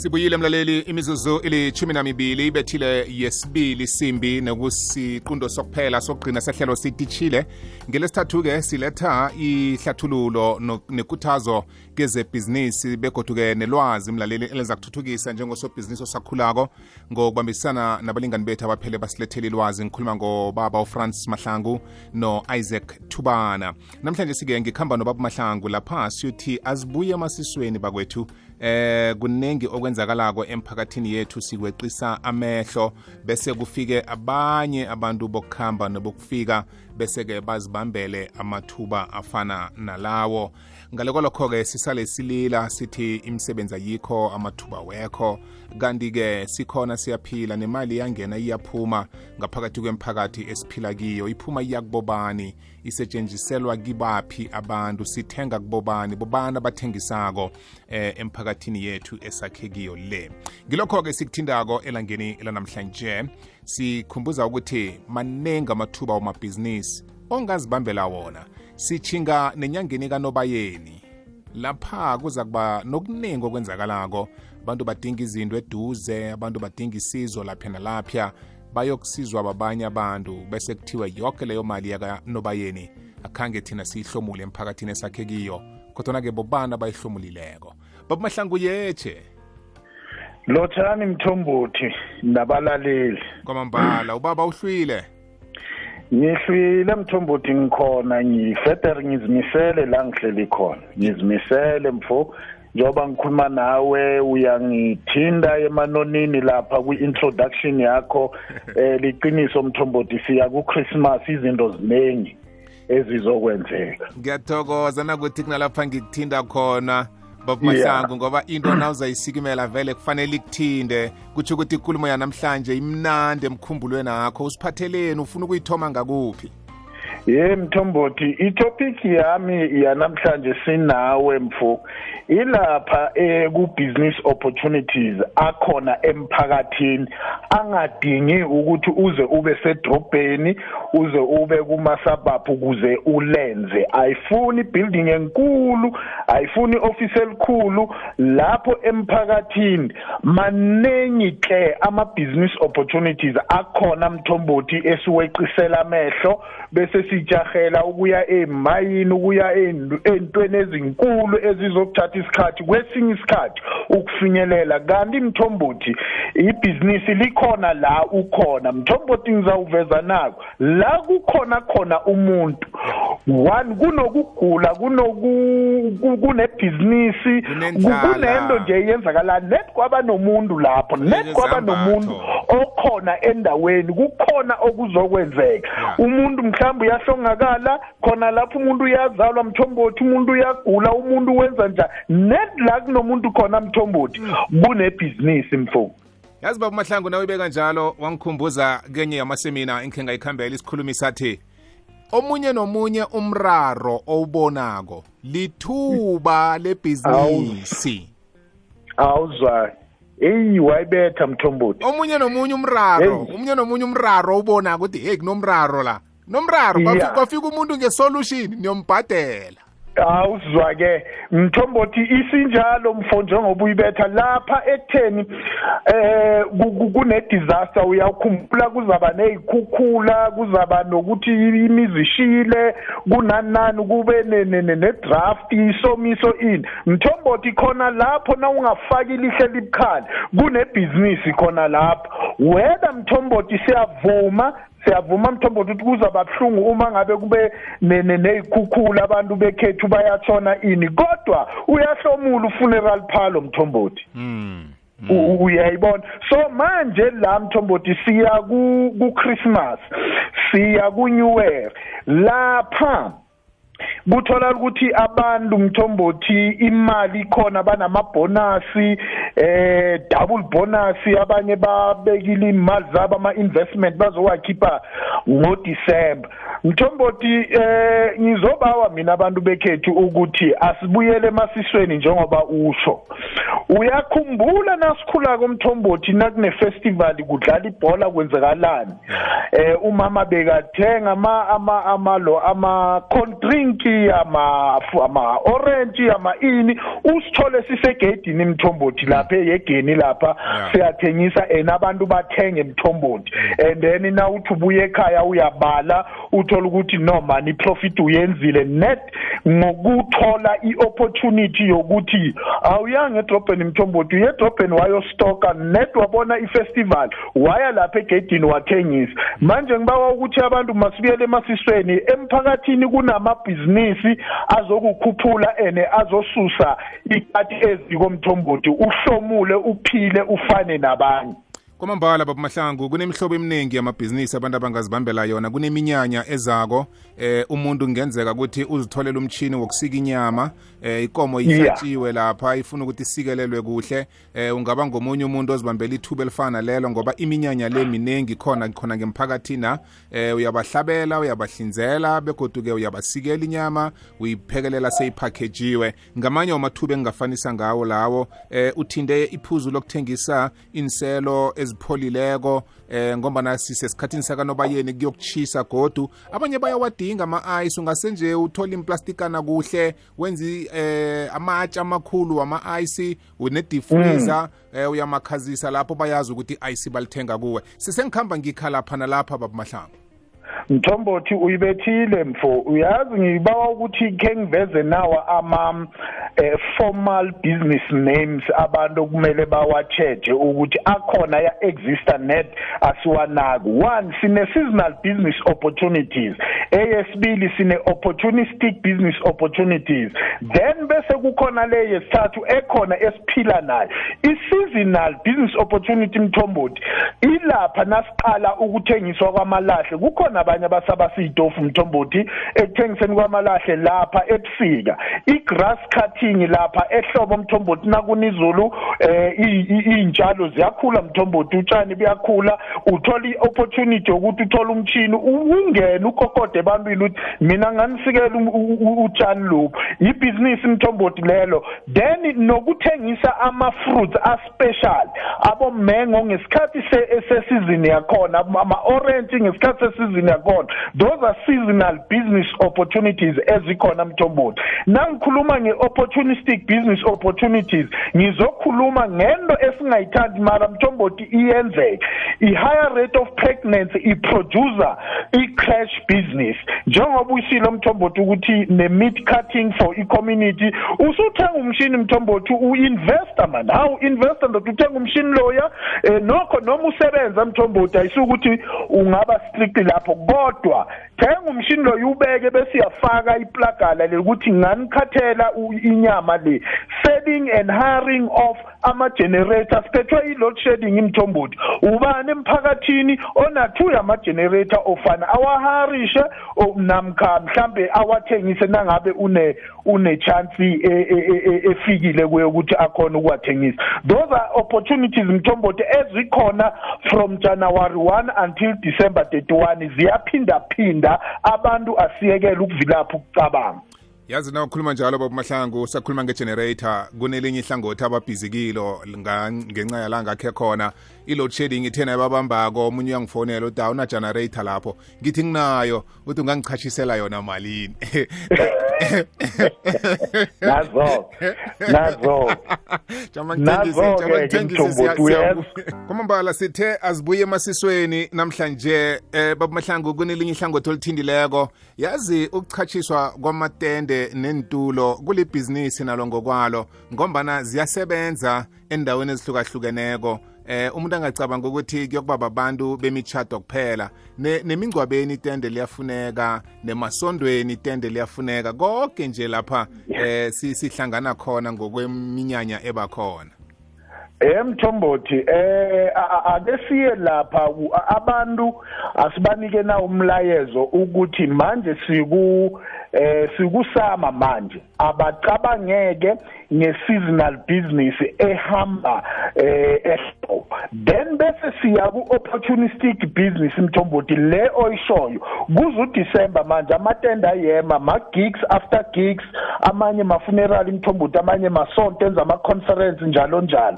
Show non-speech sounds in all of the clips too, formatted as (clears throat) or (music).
sibuyile mlaleli imizuzu ilithumi namibili ibethile yesibili simbi nokusiqundo sokuphela sokugcina sehlelo sititshile ngelesithathu-ke siletha ihlathululo nekuthazo kezebhizinisi begoduke nelwazi mlaleli eliza kuthuthukisa njengosobhizinisi osakhulako ngokubambisana nabalingani bethu abaphele basilethela ilwazi. Ngikhuluma ngobaba ufrancis mahlangu no-isaac thubana. Namhlanje sike ngikhamba nobaba mahlangu lapha siyothi azibuye emasisweni bakwethu eh kuningi okwenzakalako emphakathini yethu sikweqisa amehlo bese kufike abanye abantu bokukhamba nobokufika bese-ke bazibambele amathuba afana nalawo. Ngaloko lokho-ke sisale silila sithi imisebenzi ayikho amathuba wekho kanti-ke sikhona siyaphila nemali iyangena iyaphuma. Ngaphakathi kwemphakathi esiphila kiyo iphuma iya kubobani? Isetshenziselwa kibaphi abantu sithenga kubobani bobani abathengisako eh, emphakathini yethu esakhe kiyo le. Ngilokho-ke sikuthindako elangeni elanamhlanje sikhumbuza ukuthi maningi amathuba wamabhizinisi ongazibambela wona. Sichinga nenyangeni kanobayeni lapha kuza kuba nokuningi okwenzakalako. Abantu badinga izinto eduze abantu badinga isizo lapha nalapha. Bayokusizwa babanye abantu bese kuthiwa yonke leyo mali yakanobayeni akhange thina siyihlomule emphakathini esakhe kiyo kodwana-ke bobani abayihlomulileko baba mahlangu yeche Lotshani Mthombothi nabalaleli. kwamambala ubaba uhlwile Ngihlwile Mthombothi ngikhona ngifeder ngizimisele la ngihleli khona. Ngizimisele mfo njoba ngikhuluma nawe uyangithinda emanonini lapha kwi-introduction yakho (laughs) eh liqiniso Mthombothi siya ku Christmas izinto ziningi ezizokwenzeka. ngiyathokoza nakuthi kunalapha ngikuthinda khona baba Yeah. mahlangu ngoba into nawuzayisikimela vele kufanele ikuthinde kutsho ukuthi ikulumo yanamhlanje imnandi emkhumbulweni akho usiphatheleni ufuna ukuyithoma ngakuphi Ye Mthombothi itopic yami yanamhlanje sinawe mfo. Ilapha eh ku business opportunities akhona emphakathini angadingi ukuthi uze ube sedrobheni uze ube kuma suburb ukuze ulenze. Ayifuni building enkulu ayifuni office elikhulu. Lapho emphakathini manengi ke ama business opportunities akhona mthombothi esiweqisela amehlo bese sijahela ukuya emayini ukuya entweni ezinkulu ezizokuthatha isikhathi kwesinye isikhathi ukufinyelela. Kanti mthombothi ibhizinisi likhona la ukhona. Mthombothi ngizawuveza nako la kukhona khona umuntu. One kunokugula kunoku kunebhizinisi Kunendlala. kunento nje yenzakala net kwaba nomuntu lapho net kwaba nomuntu okhona endaweni. Kukhona okuzokwenzeka. Yeah. umuntu mhlawumbe uyahlongakala khona lapho umuntu uyazalwa mthombothi umuntu uyagula umuntu wenza njani. Net la kunomuntu khona mthombothi kunebhizinisi mfo yazi baba mahlangu nawe ibeka njalo wangikhumbuza kenye yamasemina engikhe ngayikhambela isikhulumi sathi omunye nomunye umraro owubonako lithuba lebhizinisi. Awuzwa eyi wayibetha mthombothi. Omunye nomunye umraro Hey. omunye nomunye umraro owubonako ukuthi hey kunomraro la. Nomraro Yeah. kwafika umuntu ngesolution niyombhadela. Awuzwa ke mthombothi isinjalo mfo njengoba uyibetha lapha ekutheni eh ku- ku- kune disaster uyakhumbula kuzaba nezikhukhula kuzaba nokuthi imizi ishile kunanani kube ne- draft isomiso ini. Mthombothi khona lapho na ungafaki lihle libukhali kunebusiness khona lapho. Whether mthombothi siyavuma siyavuma mthombothi ukuthi kuzaba buhlungu uma ngabe kube ne- ne- nezikhukhula abantu bekhethu bayatshona ini. Kodwa uyahlomula ufuneral phalo mthombothi mm. U- u- uyayibona? So manje la mthombothi siya ku ku Christmas siya ku New Year. Lapha kuthola ukuthi abantu mthombothi imali khona banamabonasi eh double bonus abanye babekile imali zabo ama investment bazowakhipha ngo December mthombothi eh ngizobawa mina abantu bekhethu ukuthi asibuyele emasisweni njengoba usho. Uyakhumbula nasikhula komthombothi nakune festival kudlala ibhola kwenzekalani eh umama bekathenga ama ama amalo ama cold drink ama ama orange ama ini usithole sisegedini imthombothi lapha eyegeni lapha. Siyathengisa and abantu bathenge imthombothi and then na uthi ubuye ekhaya uyabala uthola ukuthi no man iprofit uyenzile net ngokuthola iopportunity yokuthi awuyanga edrobheni imthombothi uye edrobheni wayostoka net wabona ifestival waya lapha egedini wathengisa. Manje ngibawa ukuthi abantu masibuyele emasisweni emphakathini kunamabhizinisi azokukhuphula ene azosusa ikati ezikomthombothi uhlomule uphile ufane nabanye. Kwamambala baba mahlangu kunemihlobo eminingi yamabhizinisi abantu abangazibambela yona kuneminyanya ezako eh umuntu kungenzeka ukuthi uzitholela umchini wokusika inyama eh ikomo ihlatshiwe lapha ifuna ukuthi isikelelwe kuhle. Eh ungaba ngomunye umuntu ozibambela ithuba elifana lelo ngoba iminyanya le minengi khona khona ngemphakathini na eh uyabahlabela uyabahlinzela begodu-ke uyabasikela inyama uyiphekelela seyiphakejiwe ngamanye wamathuba engingafanisa ngawo lawo eh uthinde iphuzu lokuthengisa inselo ezipholileko eh ngoba sisesikhathini sakanobayeni kuyokuchisa godu. Abanye bayawadinga ama-ice ungasenje uthola implastikana kuhle wenze eh amatshe amakhulu wama-ice une-deep freezer eh uyamakhazisa lapho bayazi ukuthi i-ice balithenga kuwe. Sesengihamba ngikha lapha nalapha babamahlangu mthombothi uyibethile mfo. Uyazi ngibawa ukuthi ke ngiveze nawa ama eh, formal business names abantu kumele bawacheje ukuthi akhona ya exista net asiwanaku. One sine seasonal business opportunities. Eyesibili sine opportunistic business opportunities. Then bese kukhona le yesithathu ekhona esiphila nayo. I-seasonal business opportunity mthombothi ilapha nasiqala ukuthengiswa kwamalahle. Kukhona abanye abasabasa iy'tofu mthombothi ekuthengiseni kwamalahle lapha ebusika. I-grass cutting lapha ehlobo mthombothi nakuna izulu eh iy'ntshalo ziyakhula mthombothi utshani buyakhula. Uthola i-opportunity yokuthi uthole umchini ungene ukokode ebantwini ukuthi mina nganisikela utshani lobu. Ibhizinisi mthombothi lelo. Then nokuthengisa ama-fruits aspecial abomengo ngesikhathi sesizini yakhona ama-orange ngesikhathi sesizini yakhona those are seasonal business opportunities ezikhona mthombothi nangikhuluma nge-opportunistic business opportunities ngizokhuluma ngento esingayithandi mara mthombothi iyenzeka i-higher rate of pregnancy iproducer i-crash business. Njengoba uyisilo mthombothi ukuthi ne-meat cutting for i-community usuthenga umshini mthombothi u-investor man. Hawu investor ndoda uthenga umshini loya um nokho noma usebenza mthombothi ayisukuthi ungaba strict lapho kodwa thenga umshini lo yubeke bese uyafaka iplagala lokuthi nganikhathela inyama le selling and hiring of ama-generator siphethwe i-load shedding imthombothi. Ubani emphakathini onathu yama-generator ofana awaharishe namkha mhlambe awathengise nangabe une une-chance efikile kuye ukuthi akhona ukuwathengisa. Those are opportunities mthombothi ezikhona from january 1 until december 31 ziyaphindaphinda abantu asiyekele ukuvilapha ukucabanga yazi na ukhuluma njalo baba mahlangu sakhuluma ngegenerator. Kunelinye ihlangothi ababhizikilo ngenxa yalanga khe khona. I-load shedding ithena babambako omunye uyangifonela uthi awuna-generator lapho. Ngithi nginayo uthi ungangichashisela yona malini? Nazo nazo kwamambala sithe azibuye emasisweni namhlanje eh baba mahlangu kunelinye ihlangothi olithindileko. Yazi ukuchatshiswa kwamatende nentulo kulibhizinisi nalo ngokwalo ngombana ziyasebenza endaweni ezihlukahlukeneko. Eh umuntu angacabanga ukuthi kuyokuba babantu bemichado kuphela. Nemingcwabeni itende liyafuneka nemasondweni itende liyafuneka konke nje lapha eh sihlangana khona ngokweminyanya ebakhona. Emthombothi eh ake siye lapha abantu asibanike na umlayezo ukuthi manje siku eh sikusama manje. Abacabangeke nge-seasonal business ehamba eh lawo then bese siya ku-opportunistic business mthombothi le oyishoyo. Kuze uDisember manje amatenda ayema ma-gigs after gigs amanye ma-funeral mthombothi amanye masonto enza ama-conference njalo njalo.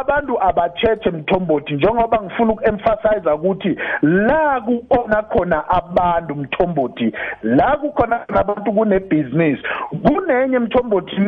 Abantu abathethe mthombothi njengoba ngifuna uku-emphasize ukuthi la kukhona khona abantu mthombothi la kukhona abantu kunebhizinisi kunenye mthombothi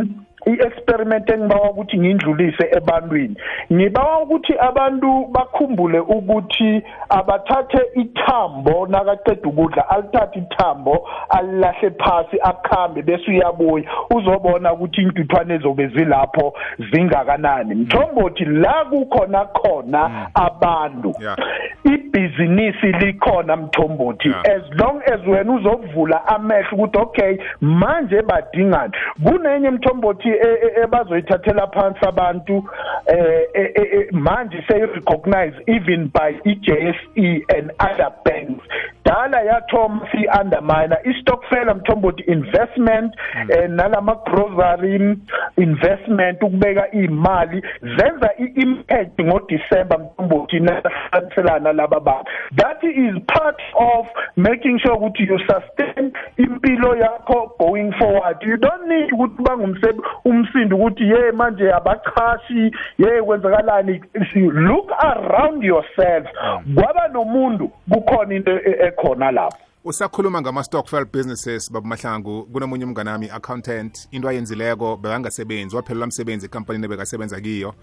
i-experiment engibawa ukuthi ngindlulise ebantwini. Ngibawa ukuthi abantu bakhumbule ukuthi abathathe ithambo nakaqeda ukudla alithathe ithambo alilahle phasi akhambe bese uyabuya. Uzobona ukuthi intuthwane ezobe zilapho zingakanani. Mthombothi la kukhona khona abantu. Yeah. ibhizinisi likhona mthombothi. Yeah. as long as wena uzovula amehlo ukuthi okay manje badingani. Kunenye mthombothi e- e- ebazoyithathela phansi abantu eh eh, eh, manje seyi-recognize even by i-JSE and other banks. Dala yathoma si-undermine istokfela mthombothi investment eh, nalama grocery investment ukubeka imali zenza i-impact ngodisemba mthombothi nasanselana laba bantu that is part of making sure ukuthi you sustain impilo yakho going forward. You don't need ukuthi bangumsebenzi umsindo ukuthi ye manje abachashi ye kwenzakalani. Look around yourself kwaba nomuntu kukhona into ekhona lapho. Usakhuluma ngama-stockfel businesses baba mahlangu kunomunye umngane wami accountant. Into ayenzileko bekangasebenzi waphelela umsebenzi ekampanini ebekasebenza kiyo.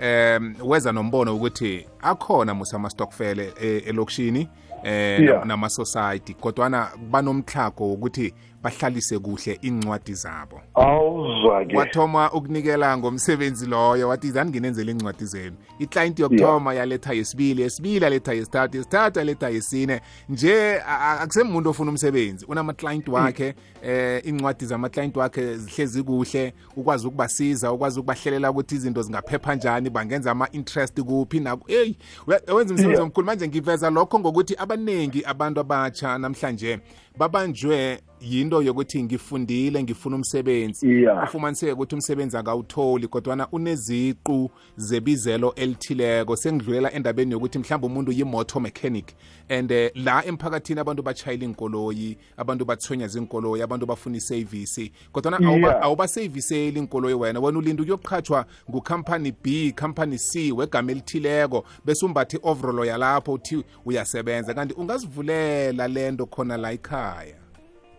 Um weza nombono ukuthi akhona musa ama-stockfel e- elokishini Yeah. nama-society kodwana banomtlhago wokuthi bahlalise kuhle incwadi zabo. Awuzwa-ke wathoma ukunikela ngomsebenzi loyo wathi zani nginenzela incwadi zenu? Iklayenti yokuthoma yaletha yesibili yesibili yaletha yesithathu yesithathu yaletha yesine. Nje a- a- akusemuntu ofuna umsebenzi unamaklayenti wakhe eh incwadi zamaklayenti wakhe zihlezi kuhle ukwazi ukubasiza ukwazi ukubahlelela ukuthi izinto zingaphepha njani bangenza ama-interest kuphi naku eyi we- wenza umsebenzi Yeah. omkhulu. Manje ngiveza lokho ngokuthi abaningi abantu abatsha namhlanje babanjwe yinto yokuthi ngifundile ngifuna umsebenzi. Yeah. ufumaniseke ukuthi umsebenzi akawutholi kodwana uneziqu zebizelo elithileko sengidlulela endabeni yokuthi mhlawumbe umuntu yi-motor mechanic. And eh, la emphakathini abantu batshayela inkoloyi abantu bathonywa zinkoloyi abantu bafuna isevisi. Kodwana awuba- Yeah. awubaseyiviseli inkoloyi wena wena ulinda ukuyoqhatshwa ngucompany b company c wegama elithileko bese umbathe i-overall yalapho uthi uyasebenza. Kanti ungazivulela lento khona la ekhaya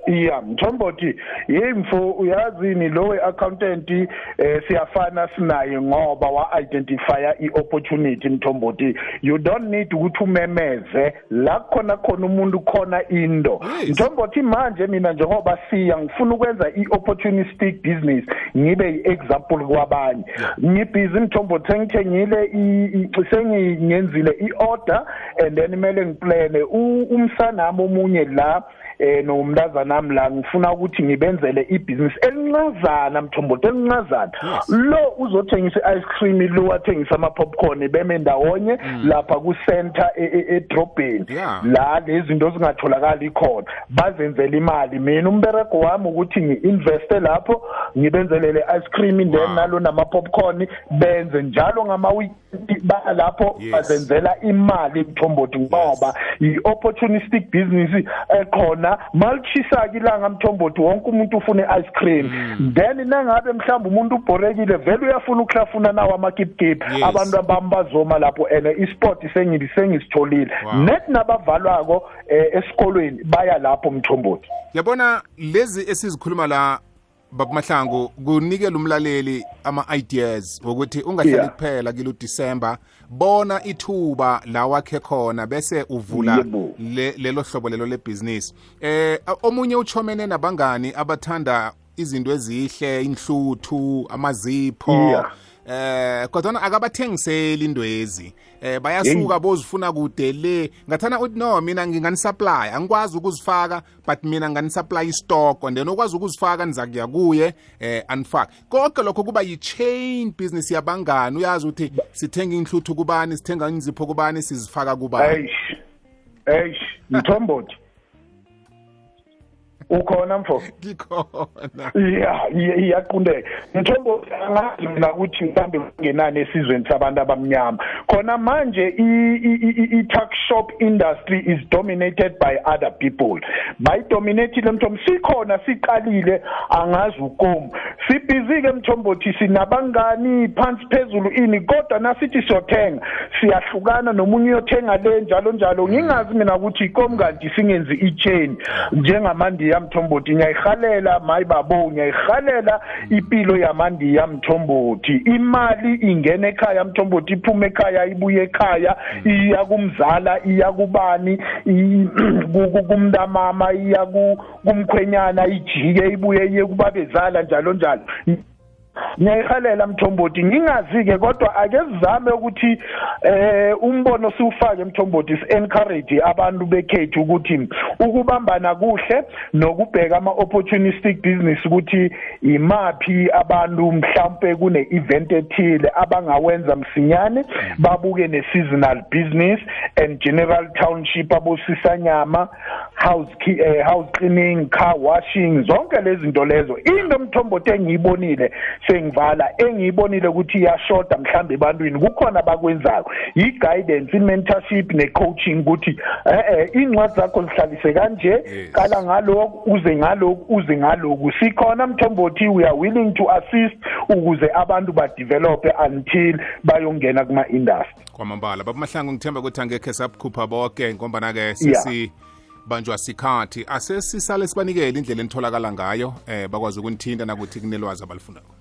iya mthombothi yimfo uyazini lo we-accountant eh siyafana sinaye ngoba wa-identifya i-opportunity mthombothi. You don't need ukuthi umemeze. La khona khona umuntu khona into. Yes. mthombothi manje mina njengoba siya ngifuna ukwenza i-opportunistic business ngibe i-example kwabanye. Ngibhizi mthombothi sengithengile i- i- sengingenzile i-order and then kumele ngiplane U- umsanami omunye la eh nomntazana nami la ngifuna ukuthi ngibenzele ibhizinisi elincazana mthombothi elincazana Yes. lo uzothengisa i-ice cream lo wathengisa ama-popcorn beme ndawonye lapha ku-center e- e- edrobheni Yeah. la lezi zinto zingatholakali khona bazenzela imali mina umberego wami ukuthi ngi-investe lapho ngibenzele le ice cream then Wow. nalo nama-popcorn benze njalo ngama-weekend ba lapho Yes. bazenzela imali mthombothi ngoba i-opportunistic business ekhona malishisa-ke ilanga mthombothi wonke umuntu ufuna i-ice cream. Then nangabe mhlawumbe umuntu ubhorekile vele uyafuna ukuhlafuna nawo amakipkip Yes. abantu bami bazoma lapho and isport sengi- sengisitholile Wow. net nabavalwako eh, esikolweni baya lapho mthombothi. Yabona lezi esizikhuluma la baba mahlangu kunikela umlaleli ama-ideas wokuthi ungahlali Yeah. kuphela kilo December bona ithuba la wakhe khona bese uvula Yebo. le- lelo hlobo lelo lebhizinisi eh omunye uchomene nabangani abathanda izinto ezihle inhluthu amazipho Yeah. Eh kodwa akabathengiseli indwezi. Eh bayasuka bozifuna kude le. Ngathana uthi no mina nginganisupply angikwazi ukuzifaka but mina nganisupply istock. And then okwazi ukuzifaka niza kuya kuye. Eh anifake konke lokho kuba yi-chain business yabangani. Uyazi ukuthi sithenga inhluthu kubani sithenga inzipho kubani sizifaka kubani? Eish. Eish. Mthombothi. Ukhona mfo? Ngikhona. Ya iya- iyaqundeka mthombo angazi mina ukuthi mhlambe kungenani esizweni sabantu abamnyama. Khona manje i- i- i- i-tuck shop industry is dominated by other people. Bayidominatile mthombo. Sikhona siqalile angazi ukomu sibhizi-ke mthombothi sinabangani phansi phezulu ini kodwa nasithi siyothenga. Siyahlukana nomunye uyothenga le njalo njalo. Ngingazi mina ukuthi ikomu kanti singenzi i-chain njengamandiya mthombothi ngiyayihalela mayi babo ngiyayihalela impilo yamandiya mthombothi. Imali ingena ekhaya mthombothi iphume ekhaya ibuye ekhaya iya kumzala iya kubani (clears throat) kumntamama iya ku- kumkhwenyana ijike ibuye iye kubabezala njalo njalo. Ngiyayihalela mthombothi. Ngingazi-ke kodwa ake sizame ukuthi eh umbono siwufake mthombothi si-encourage abantu bekhethu ukuthi ukubambana kuhle nokubheka ama-opportunistic business ukuthi imaphi abantu mhlawumpe kune-event ethile abangawenza msinyane babuke ne-seasonal business and general township abosisanyama house, eh, house cleaning car washing zonke lezi zinto lezo. Into mthombothi engiyibonile sengivala engiyibonile ukuthi iyashoda mhlambe ebantwini. Kukhona abakwenzayo i-guidance i-mentorship ne-coaching ukuthi eh eh incwadi zakho zihlalise kanje Yes. qala ngalokhu uze ngalokhu uze ngalokhu. Sikhona mthombothi we are willing to assist ukuze abantu badevelope until bayongena kuma-industry. Kwamambala. Baba mahlangu ngithemba ukuthi angekhe sabukhupha bonke ngombana-ke sesibanjwa sikhathi. Asesisale sibanikele indlela enitholakala ngayo eh bakwazi ukunithinta nakuthi kunelwazi abalifundako.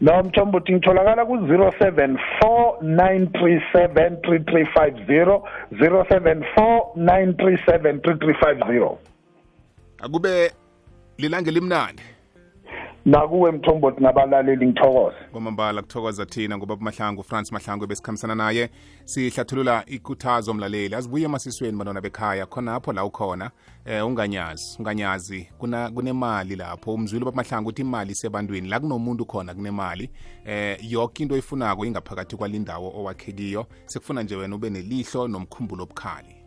No mthombothi ngitholakala ku-074 074 akube lilange limnandi nakuwe mthombothi nabalaleli ngithokoze. Kwamambala kuthokoza thina ngoba mahlangu france mahlangu besikhambisana naye. Sihlathulula ikhuthazo mlaleli. Azibuye emasisweni bantwana bekhaya khonapho la ukhona. Eh unganyazi unganyazi kuna kunemali lapho. Umzwile babamahlangu ukuthi imali isebantwini la kunomuntu khona kunemali. Eh yonke into oyifunako ingaphakathi kwalindawo owakhe kiyo. Sekufuna nje wena ube nelihlo nomkhumbulo obukhali.